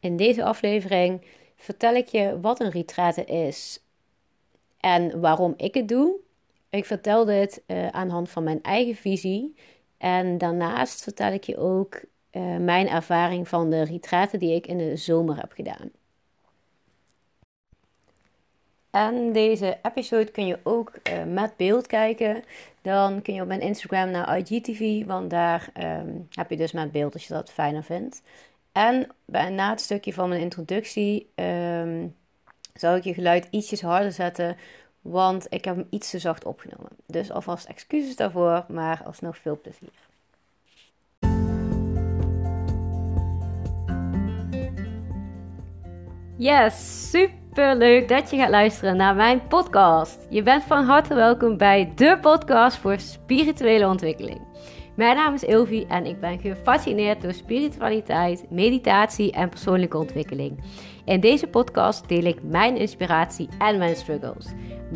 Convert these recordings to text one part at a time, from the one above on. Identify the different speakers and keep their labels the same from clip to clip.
Speaker 1: In deze aflevering vertel ik je wat een retraite is en waarom ik het doe. Ik vertel dit uh, aan de hand van mijn eigen visie. En daarnaast vertel ik je ook uh, mijn ervaring van de retraite die ik in de zomer heb gedaan. En deze episode kun je ook uh, met beeld kijken. Dan kun je op mijn Instagram naar IGTV, want daar um, heb je dus met beeld als je dat fijner vindt. En na het stukje van mijn introductie um, zal ik je geluid ietsjes harder zetten, want ik heb hem iets te zacht opgenomen. Dus alvast excuses daarvoor, maar alsnog veel plezier. Yes, super leuk dat je gaat luisteren naar mijn podcast. Je bent van harte welkom bij de podcast voor spirituele ontwikkeling. Mijn naam is Ilvi en ik ben gefascineerd door spiritualiteit, meditatie en persoonlijke ontwikkeling. In deze podcast deel ik mijn inspiratie en mijn struggles.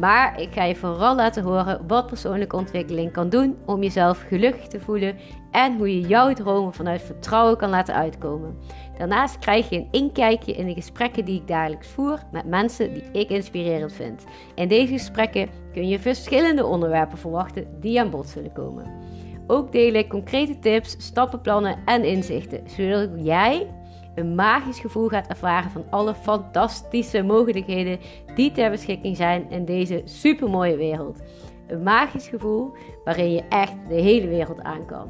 Speaker 1: Maar ik ga je vooral laten horen wat persoonlijke ontwikkeling kan doen om jezelf gelukkig te voelen en hoe je jouw dromen vanuit vertrouwen kan laten uitkomen. Daarnaast krijg je een inkijkje in de gesprekken die ik dagelijks voer met mensen die ik inspirerend vind. In deze gesprekken kun je verschillende onderwerpen verwachten die aan bod zullen komen. Ook deel ik concrete tips, stappenplannen en inzichten, zodat jij een magisch gevoel gaat ervaren van alle fantastische mogelijkheden die ter beschikking zijn in deze supermooie wereld. Een magisch gevoel waarin je echt de hele wereld aan kan.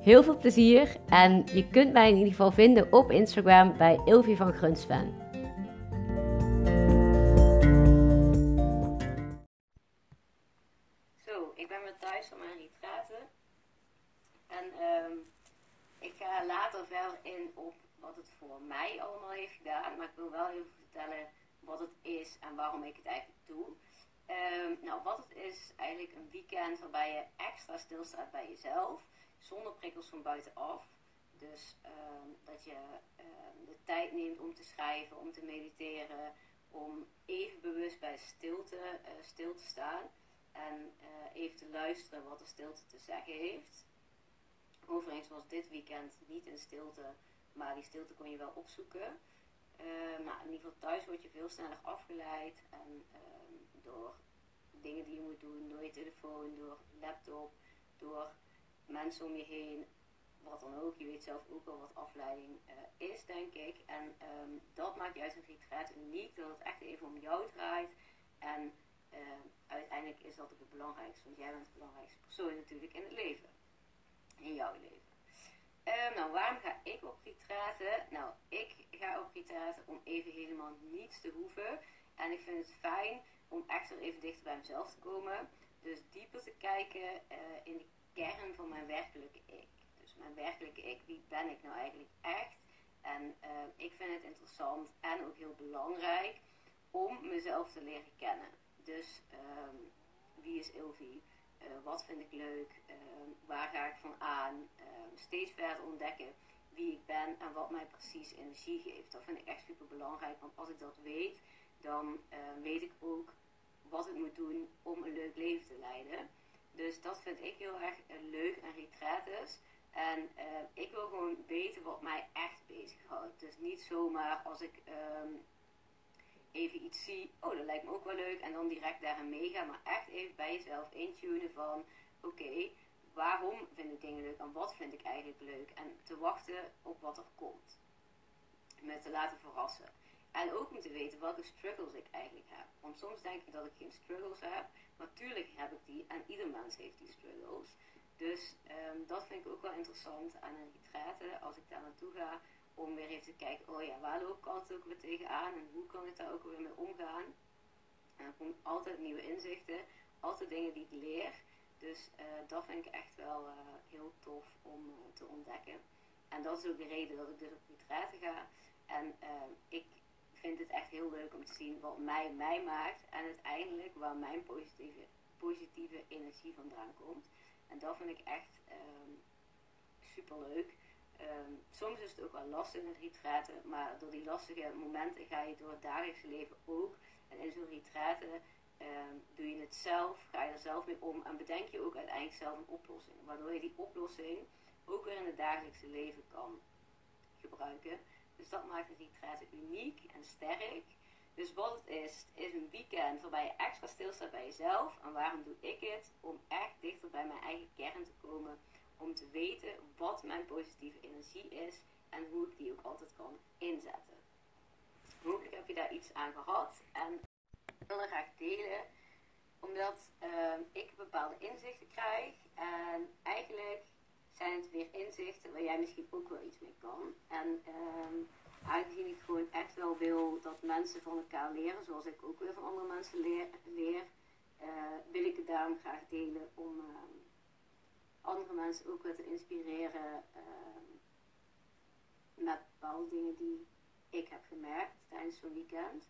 Speaker 1: Heel veel plezier en je kunt mij in ieder geval vinden op Instagram bij Ilvi van Grunsven. Thuis van mijn retraite. En um, ik ga later verder in op wat het voor mij allemaal heeft gedaan. Maar ik wil wel even vertellen wat het is en waarom ik het eigenlijk doe. Um, nou, wat het is eigenlijk een weekend waarbij je extra stilstaat bij jezelf zonder prikkels van buitenaf. Dus ehm, dat je ehm, de tijd neemt om te schrijven, om te mediteren, om even bewust bij stilte uh, stil te staan en uh, even te luisteren wat de stilte te zeggen heeft. Overigens was dit weekend niet in stilte, maar die stilte kon je wel opzoeken. Uh, maar in ieder geval thuis word je veel sneller afgeleid en door dingen die je moet doen, door je telefoon, door laptop, door mensen om je heen, wat dan ook. Je weet zelf ook wel wat afleiding uh, is, denk ik. En um, dat maakt juist een retreat uniek, dat het echt even om jou draait. En uh, uiteindelijk is dat ook het belangrijkste, want jij bent de belangrijkste persoon natuurlijk in het leven. In jouw leven. Um, nou, waarom ga ik op retraiten? Nou, ik ga op retraiten om even helemaal niets te hoeven. En ik vind het fijn om echt weer even dichter bij mezelf te komen. Dus dieper te kijken uh, in de kern van mijn werkelijke ik. Dus mijn werkelijke ik, wie ben ik nou eigenlijk echt? En uh, ik vind het interessant en ook heel belangrijk om mezelf te leren kennen. Dus um, wie is Ilvi? Uh, wat vind ik leuk? Uh, waar ga ik van aan? steeds verder ontdekken wie ik ben en wat mij precies energie geeft. Dat vind ik echt super belangrijk, want als ik dat weet, dan weet ik ook wat ik moet doen om een leuk leven te leiden. Dus dat vind ik heel erg uh, leuk en retretes. En ik wil gewoon weten wat mij echt bezighoudt. Dus niet zomaar als ik even iets zie, oh dat lijkt me ook wel leuk, en dan direct daarin meegaan. Maar echt even bij jezelf intunen van, oké, waarom vind ik dingen leuk en wat vind ik eigenlijk leuk? En te wachten op wat er komt. Me te laten verrassen. En ook om te weten welke struggles ik eigenlijk heb. Want soms denk ik dat ik geen struggles heb. Natuurlijk heb ik die en ieder mens heeft die struggles. Dus um, dat vind ik ook wel interessant aan een retraite. Als ik daar naartoe ga. Om weer even te kijken. Oh ja, waar loop ik altijd ook weer tegenaan? En hoe kan ik daar ook weer mee omgaan? En er komen altijd nieuwe inzichten. Altijd dingen die ik leer. Dus uh, dat vind ik echt wel uh, heel tof om uh, te ontdekken. En dat is ook de reden dat ik dus op ga. En ehm, ik vind het echt heel leuk om te zien wat mij mij maakt en uiteindelijk waar mijn positieve, positieve energie vandaan komt. En dat vind ik echt um, super leuk. Um, soms is het ook wel lastig in retraiten, maar door die lastige momenten ga je door het dagelijkse leven ook. En in zo'n retraite um, doe je het zelf, ga je er zelf mee om en bedenk je ook uiteindelijk zelf een oplossing. Waardoor je die oplossing ook weer in het dagelijkse leven kan gebruiken. Dus dat maakt een retraite uniek en sterk. Dus wat het is, is een weekend waarbij je extra stilstaat bij jezelf. En waarom doe ik het? Om echt dichter bij mijn eigen kern te komen. Om te weten wat mijn positieve energie is en hoe ik die ook altijd kan inzetten. Hopelijk heb je daar iets aan gehad. En ik wil er graag delen omdat uh, ik bepaalde inzichten krijg. En eigenlijk zijn het weer inzichten waar jij misschien ook wel iets mee kan. En uh, aangezien ik gewoon echt wel wil dat mensen van elkaar leren, zoals ik ook weer van andere mensen leer, uh, wil ik het daarom graag delen om ehm, andere mensen ook weer te inspireren ehm, met bepaalde dingen die ik heb gemerkt tijdens zo'n weekend.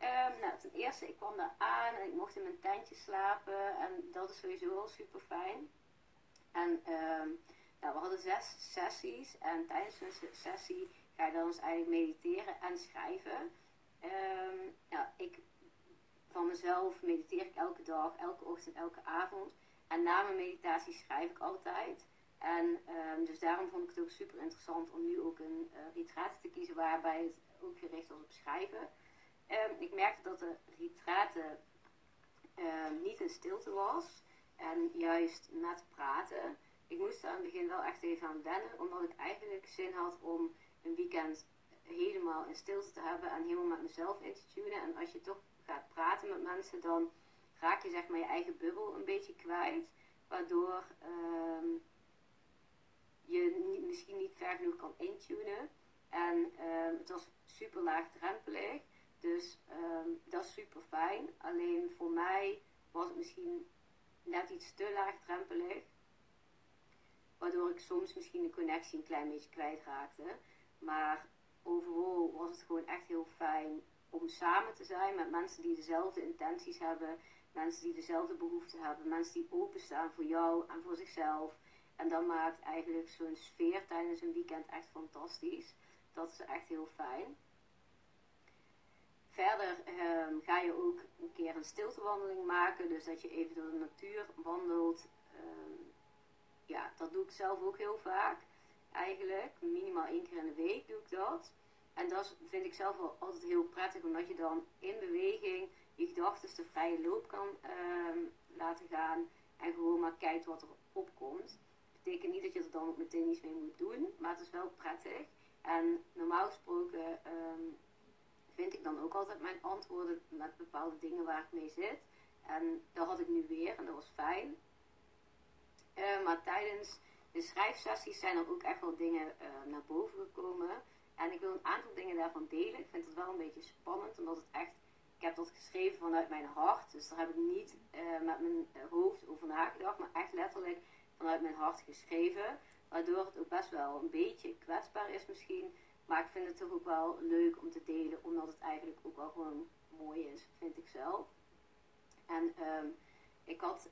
Speaker 1: Um, nou, ten eerste, ik kwam daar aan en ik mocht in mijn tentje slapen. En dat is sowieso al super fijn. En um, nou, we hadden zes sessies. En tijdens een sessie ga je dan dus eigenlijk mediteren en schrijven. Ja, ik, van mezelf mediteer ik elke dag, elke ochtend, elke avond. En na mijn meditatie schrijf ik altijd. En dus daarom vond ik het ook super interessant om nu ook een uh, te kiezen waarbij het ook gericht was op schrijven. Um, ik merkte dat de retraite um, niet in stilte was en juist met praten. Ik moest er aan het begin wel echt even aan wennen, omdat ik eigenlijk zin had om een weekend helemaal in stilte te hebben en helemaal met mezelf in te tunen. En als je toch gaat praten met mensen, dan raak je zeg maar je eigen bubbel een beetje kwijt. Waardoor um, je misschien niet ver genoeg kan intunen. En het was super laagdrempelig. Dus um, dat is super fijn. Alleen voor mij was het misschien net iets te laagdrempelig. Waardoor ik soms misschien de connectie een klein beetje kwijtraakte. Maar overal was het gewoon echt heel fijn om samen te zijn met mensen die dezelfde intenties hebben. Mensen die dezelfde behoeften hebben. Mensen die openstaan voor jou en voor zichzelf. En dat maakt eigenlijk zo'n sfeer tijdens een weekend echt fantastisch. Dat is echt heel fijn. Verder um, ga je ook een keer een stiltewandeling maken. Dus dat je even door de natuur wandelt. Um, ja, dat doe ik zelf ook heel vaak. Eigenlijk. Minimaal één keer in de week doe ik dat. En dat vind ik zelf wel altijd heel prettig. Omdat je dan in beweging je gedachten de vrije loop kan um, laten gaan. En gewoon maar kijkt wat er opkomt. Betekent niet dat je er dan ook meteen iets mee moet doen. Maar het is wel prettig. En normaal gesproken vind ik dan ook altijd mijn antwoorden met bepaalde dingen waar ik mee zit. En dat had ik nu weer en dat was fijn. Uh, maar tijdens de schrijfsessies zijn er ook echt wel dingen uh, naar boven gekomen. En ik wil een aantal dingen daarvan delen. Ik vind het wel een beetje spannend, omdat het echt. Ik heb dat geschreven vanuit mijn hart. Dus daar heb ik niet uh, met mijn hoofd over nagedacht, maar echt letterlijk vanuit mijn hart geschreven. Waardoor het ook best wel een beetje kwetsbaar is misschien. Maar ik vind het toch ook wel leuk om te delen, omdat het eigenlijk ook wel gewoon mooi is, vind ik zelf. En um, ik had,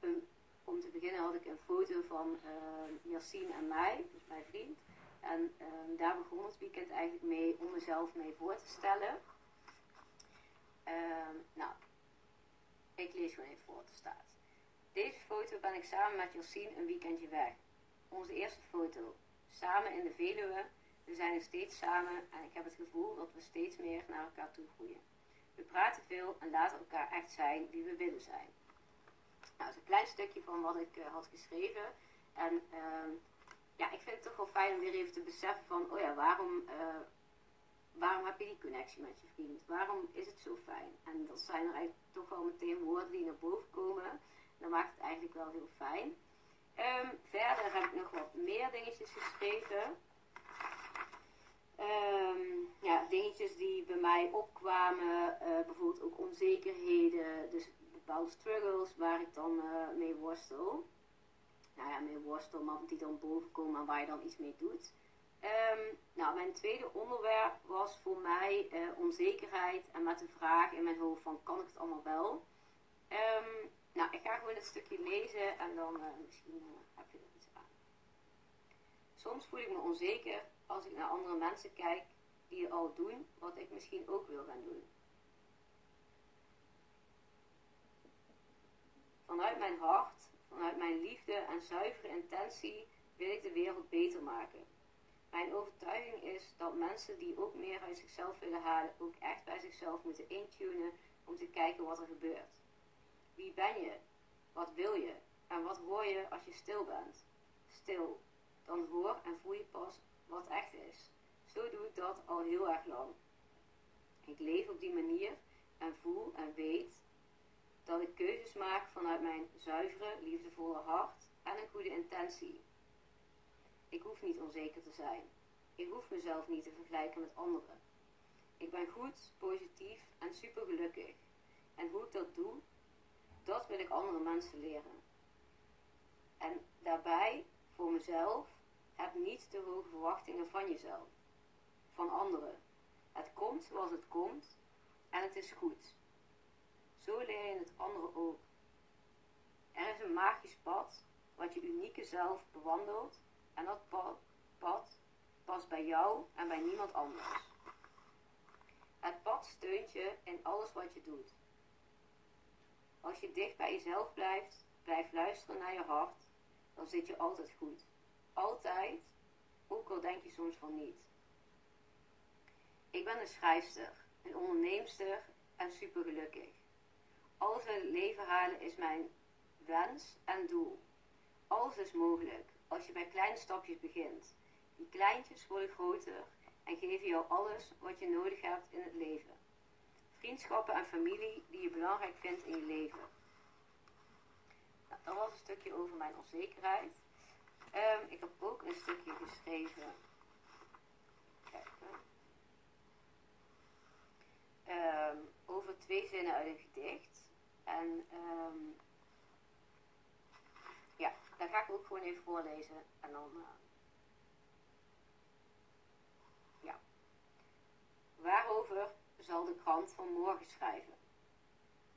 Speaker 1: een, om te beginnen had ik een foto van uh, Yassine en mij, dus mijn vriend. En um, daar begon het weekend eigenlijk mee om mezelf mee voor te stellen. Nou, ik lees gewoon even voor wat er staat. Deze foto ben ik samen met Yassine een weekendje weg. Onze eerste foto, samen in de Veluwe, we zijn er steeds samen en ik heb het gevoel dat we steeds meer naar elkaar toe groeien. We praten veel en laten elkaar echt zijn wie we willen zijn. Nou, dat is een klein stukje van wat ik uh, had geschreven. En uh, ja, ik vind het toch wel fijn om weer even te beseffen van, oh ja, waarom, uh, waarom heb je die connectie met je vriend? Waarom is het zo fijn? En dat zijn er eigenlijk toch wel meteen woorden die naar boven komen. Dat maakt het eigenlijk wel heel fijn. Um, verder heb ik nog wat meer dingetjes geschreven. Um, ja, dingetjes die bij mij opkwamen, uh, bijvoorbeeld ook onzekerheden, dus bepaalde struggles waar ik dan uh, mee worstel. Nou ja, mee worstel, maar die dan bovenkomen en waar je dan iets mee doet. Um, nou, mijn tweede onderwerp was voor mij uh, onzekerheid en met de vraag in mijn hoofd van kan ik het allemaal wel? Um, nou, ik ga gewoon het stukje lezen en dan misschien heb je er iets aan. Soms voel ik me onzeker als ik naar andere mensen kijk die al doen wat ik misschien ook wil gaan doen. Vanuit mijn hart, vanuit mijn liefde en zuivere intentie wil ik de wereld beter maken. Mijn overtuiging is dat mensen die ook meer uit zichzelf willen halen, ook echt bij zichzelf moeten intunen om te kijken wat er gebeurt. Wie ben je? Wat wil je? En wat hoor je als je stil bent? Stil. Dan hoor en voel je pas wat echt is. Zo doe ik dat al heel erg lang. Ik leef op die manier en voel en weet dat ik keuzes maak vanuit mijn zuivere, liefdevolle hart en een goede intentie. Ik hoef niet onzeker te zijn. Ik hoef mezelf niet te vergelijken met anderen. Ik ben goed, positief en super gelukkig. En hoe ik dat doe, dat wil ik andere mensen leren. En daarbij, voor mezelf, heb niet te hoge verwachtingen van jezelf, van anderen. Het komt zoals het komt en het is goed. Zo leer je het anderen ook. Er is een magisch pad wat je unieke zelf bewandelt en dat pad, past bij jou en bij niemand anders. Het pad steunt je in alles wat je doet. Als je dicht bij jezelf blijft, blijf luisteren naar je hart, dan zit je altijd goed. Altijd, ook al denk je soms van niet. Ik ben een schrijfster, een onderneemster en supergelukkig. Alles in het leven halen is mijn wens en doel. Alles is mogelijk als je bij kleine stapjes begint. Die kleintjes worden groter en geven jou alles wat je nodig hebt in het leven. Vriendschappen en familie die je belangrijk vindt in je leven. Nou, dat was een stukje over mijn onzekerheid. Um, ik heb ook een stukje geschreven. Um, over twee zinnen uit een gedicht. En um, daar ga ik ook gewoon even voorlezen. En dan. Uh, ja. Waarover zal de krant van morgen schrijven?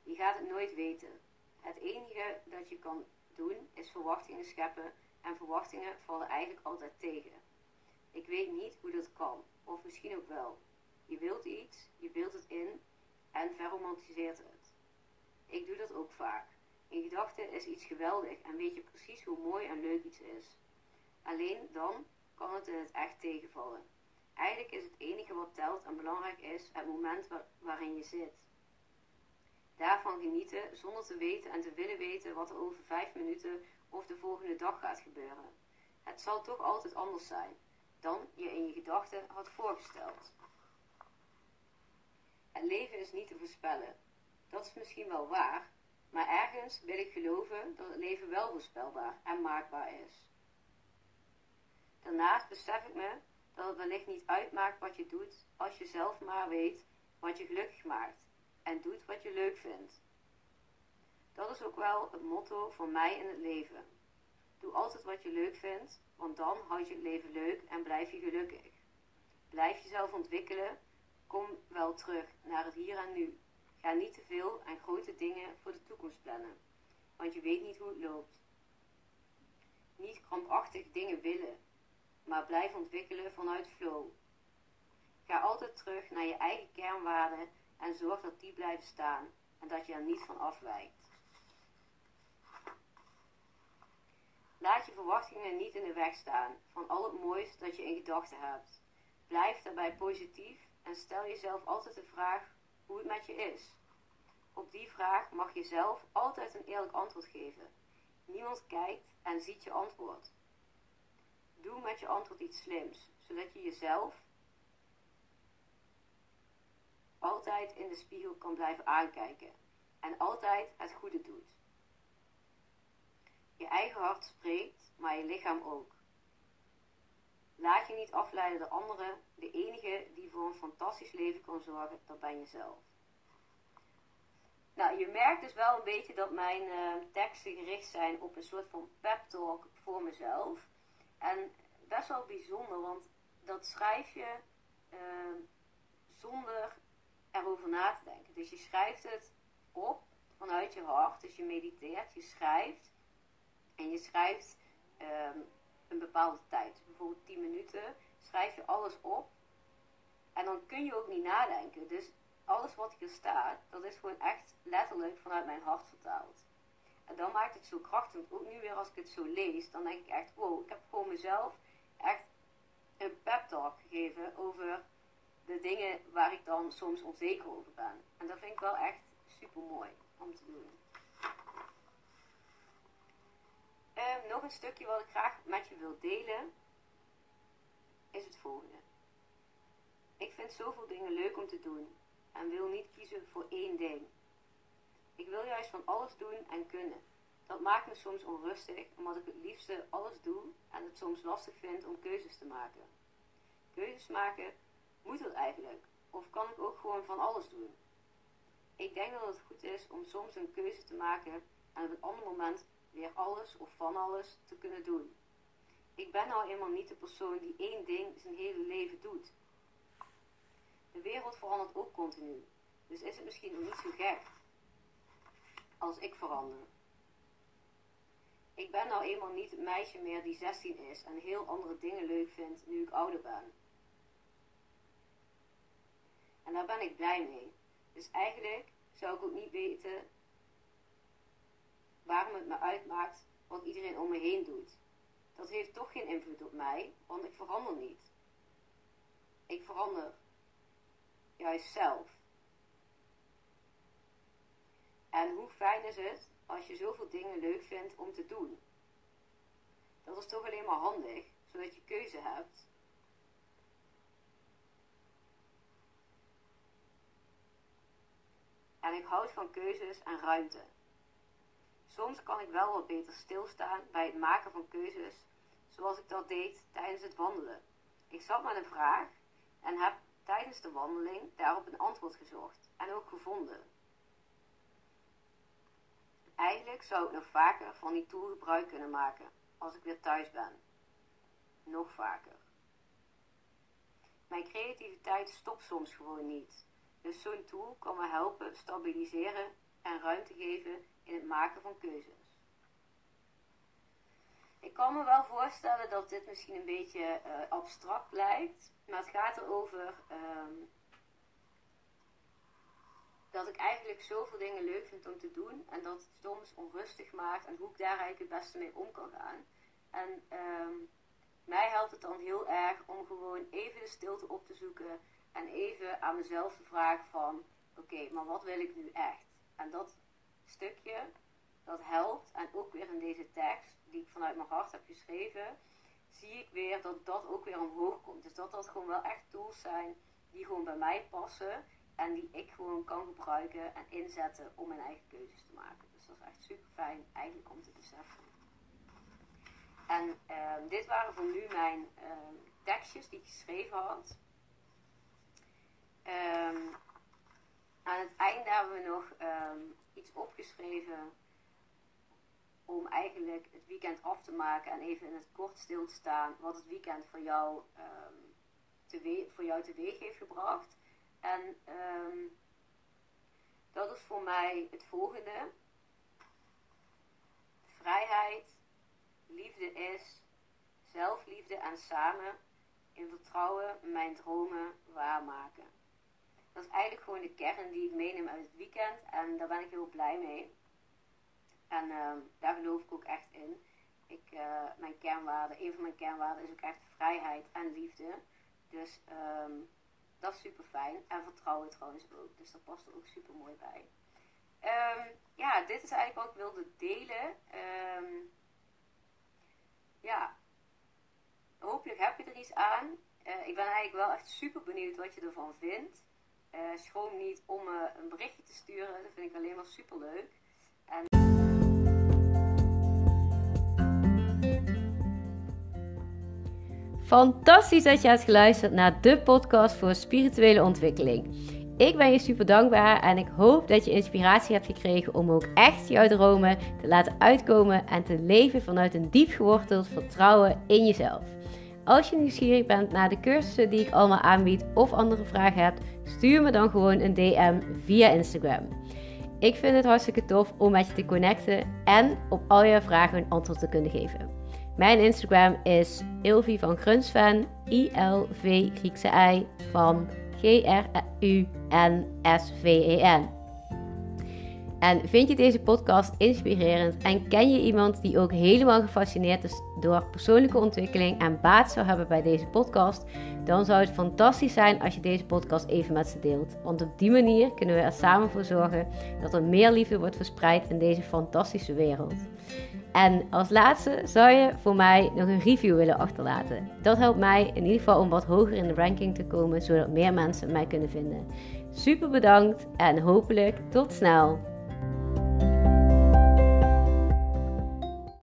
Speaker 1: Je gaat het nooit weten. Het enige dat je kan doen is verwachtingen scheppen en verwachtingen vallen eigenlijk altijd tegen. Ik weet niet hoe dat kan, of misschien ook wel. Je wilt iets, je beeldt het in en verromantiseert het. Ik doe dat ook vaak. In gedachten is iets geweldig en weet je precies hoe mooi en leuk iets is. Alleen dan kan het in het echt tegenvallen. Eigenlijk is het enige wat telt en belangrijk is het moment waarin je zit. Daarvan genieten zonder te weten en te willen weten wat er over vijf minuten of de volgende dag gaat gebeuren. Het zal toch altijd anders zijn dan je in je gedachten had voorgesteld. Het leven is niet te voorspellen. Dat is misschien wel waar, maar ergens wil ik geloven dat het leven wel voorspelbaar en maakbaar is. Daarnaast besef ik me dat het wellicht niet uitmaakt wat je doet als je zelf maar weet wat je gelukkig maakt en doet wat je leuk vindt. Dat is ook wel het motto van mij in het leven. Doe altijd wat je leuk vindt, want dan houd je het leven leuk en blijf je gelukkig. Blijf jezelf ontwikkelen, kom wel terug naar het hier en nu. Ga niet te veel en grote dingen voor de toekomst plannen, want je weet niet hoe het loopt. Niet krampachtig dingen willen, maar blijf ontwikkelen vanuit flow. Ga altijd terug naar je eigen kernwaarden en zorg dat die blijven staan en dat je er niet van afwijkt. Laat je verwachtingen niet in de weg staan van al het moois dat je in gedachten hebt. Blijf daarbij positief en stel jezelf altijd de vraag hoe het met je is. Op die vraag mag je zelf altijd een eerlijk antwoord geven. Niemand kijkt en ziet je antwoord. Doe met je antwoord iets slims, zodat je jezelf altijd in de spiegel kan blijven aankijken en altijd het goede doet. Je eigen hart spreekt, maar je lichaam ook. Laat je niet afleiden door anderen. De enige die voor een fantastisch leven kan zorgen, dat ben jezelf. Nou, je merkt dus wel een beetje dat mijn uh, teksten gericht zijn op een soort van pep talk voor mezelf. En best wel bijzonder, want dat schrijf je uh, zonder erover na te denken. Dus je schrijft het op vanuit je hart. Dus je mediteert, je schrijft. En je schrijft um, een bepaalde tijd. bijvoorbeeld 10 minuten. Schrijf je alles op. En dan kun je ook niet nadenken. Dus alles wat hier staat, dat is gewoon echt letterlijk vanuit mijn hart vertaald. En dan maakt het zo krachtig. Ook nu weer als ik het zo lees, dan denk ik echt, wow, ik heb gewoon mezelf echt een pep talk gegeven over de dingen waar ik dan soms onzeker over ben. En dat vind ik wel echt super mooi om te doen. Ehm, nog een stukje wat ik graag met je wil delen is het volgende. Ik vind zoveel dingen leuk om te doen en wil niet kiezen voor één ding. Ik wil juist van alles doen en kunnen. Dat maakt me soms onrustig, omdat ik het liefste alles doe en het soms lastig vind om keuzes te maken. Keuzes maken, moet het eigenlijk? Of kan ik ook gewoon van alles doen? Ik denk dat het goed is om soms een keuze te maken en op een ander moment weer alles of van alles te kunnen doen. Ik ben nou eenmaal niet de persoon die één ding zijn hele leven doet. De wereld verandert ook continu, dus is het misschien ook niet zo gek als ik verander. Ik ben nou eenmaal niet het meisje meer die 16 is en heel andere dingen leuk vindt nu ik ouder ben. En daar ben ik blij mee. Dus eigenlijk zou ik ook niet weten waarom het me uitmaakt wat iedereen om me heen doet. Dat heeft toch geen invloed op mij, want ik verander niet. Ik verander juist zelf. En hoe fijn is het als je zoveel dingen leuk vindt om te doen? Dat is toch alleen maar handig, zodat je keuze hebt. En ik houd van keuzes en ruimte. Soms kan ik wel wat beter stilstaan bij het maken van keuzes, zoals ik dat deed tijdens het wandelen. Ik zat met een vraag en heb tijdens de wandeling daarop een antwoord gezocht en ook gevonden. Eigenlijk zou ik nog vaker van die tool gebruik kunnen maken als ik weer thuis ben. Nog vaker. Mijn creativiteit stopt soms gewoon niet. Dus zo'n tool kan me helpen stabiliseren en ruimte geven in het maken van keuzes. Ik kan me wel voorstellen dat dit misschien een beetje uh, abstract lijkt, maar het gaat erover um, dat ik eigenlijk zoveel dingen leuk vind om te doen en dat het soms onrustig maakt en hoe ik daar eigenlijk het beste mee om kan gaan. En um, mij helpt het dan heel erg om gewoon even de stilte op te zoeken en even aan mezelf te vragen van oké, maar wat wil ik nu echt? En dat stukje, dat helpt. En ook weer in deze tekst, die ik vanuit mijn hart heb geschreven, zie ik weer dat dat ook weer omhoog komt. Dus dat dat gewoon wel echt tools zijn die gewoon bij mij passen. En die ik gewoon kan gebruiken en inzetten om mijn eigen keuzes te maken. Dus dat is echt super fijn eigenlijk om te beseffen. En uh, dit waren voor nu mijn uh, tekstjes die ik geschreven had. Um, aan het einde hebben we nog iets opgeschreven om eigenlijk het weekend af te maken en even in het kort stil te staan wat het weekend voor jou, um, voor jou teweeg heeft gebracht. En um, dat is voor mij het volgende. Vrijheid, liefde is, zelfliefde en samen in vertrouwen mijn dromen waarmaken. Dat is eigenlijk gewoon de kern die ik meeneem uit het weekend. En daar ben ik heel blij mee. En uh, daar geloof ik ook echt in. Ik, uh, mijn kernwaarde, een van mijn kernwaarden is ook echt vrijheid en liefde. Dus um, dat is super fijn. En vertrouwen trouwens ook. Dus dat past er ook super mooi bij. Um, ja, dit is eigenlijk wat ik wilde delen. Ja, hopelijk heb je er iets aan. Uh, ik ben eigenlijk wel echt super benieuwd wat je ervan vindt. Uh, schroom niet om me een berichtje te sturen. Dat vind ik alleen maar super leuk. En...
Speaker 2: Fantastisch dat je hebt geluisterd naar de podcast voor spirituele ontwikkeling. Ik ben je super dankbaar en ik hoop dat je inspiratie hebt gekregen om ook echt jouw dromen te laten uitkomen en te leven vanuit een diep geworteld vertrouwen in jezelf. Als je nieuwsgierig bent naar de cursussen die ik allemaal aanbied of andere vragen hebt, stuur me dan gewoon een DM via Instagram. Ik vind het hartstikke tof om met je te connecten en op al je vragen een antwoord te kunnen geven. Mijn Instagram is Ilvi van Grunsven, I-L-V Griekse I van G-R-U-N-S-V-E-N. En vind je deze podcast inspirerend en ken je iemand die ook helemaal gefascineerd is door persoonlijke ontwikkeling en baat zou hebben bij deze podcast, dan zou het fantastisch zijn als je deze podcast even met ze deelt. Want op die manier kunnen we er samen voor zorgen dat er meer liefde wordt verspreid in deze fantastische wereld. En als laatste zou je voor mij nog een review willen achterlaten. Dat helpt mij in ieder geval om wat hoger in de ranking te komen, zodat meer mensen mij kunnen vinden. Super bedankt en hopelijk tot snel.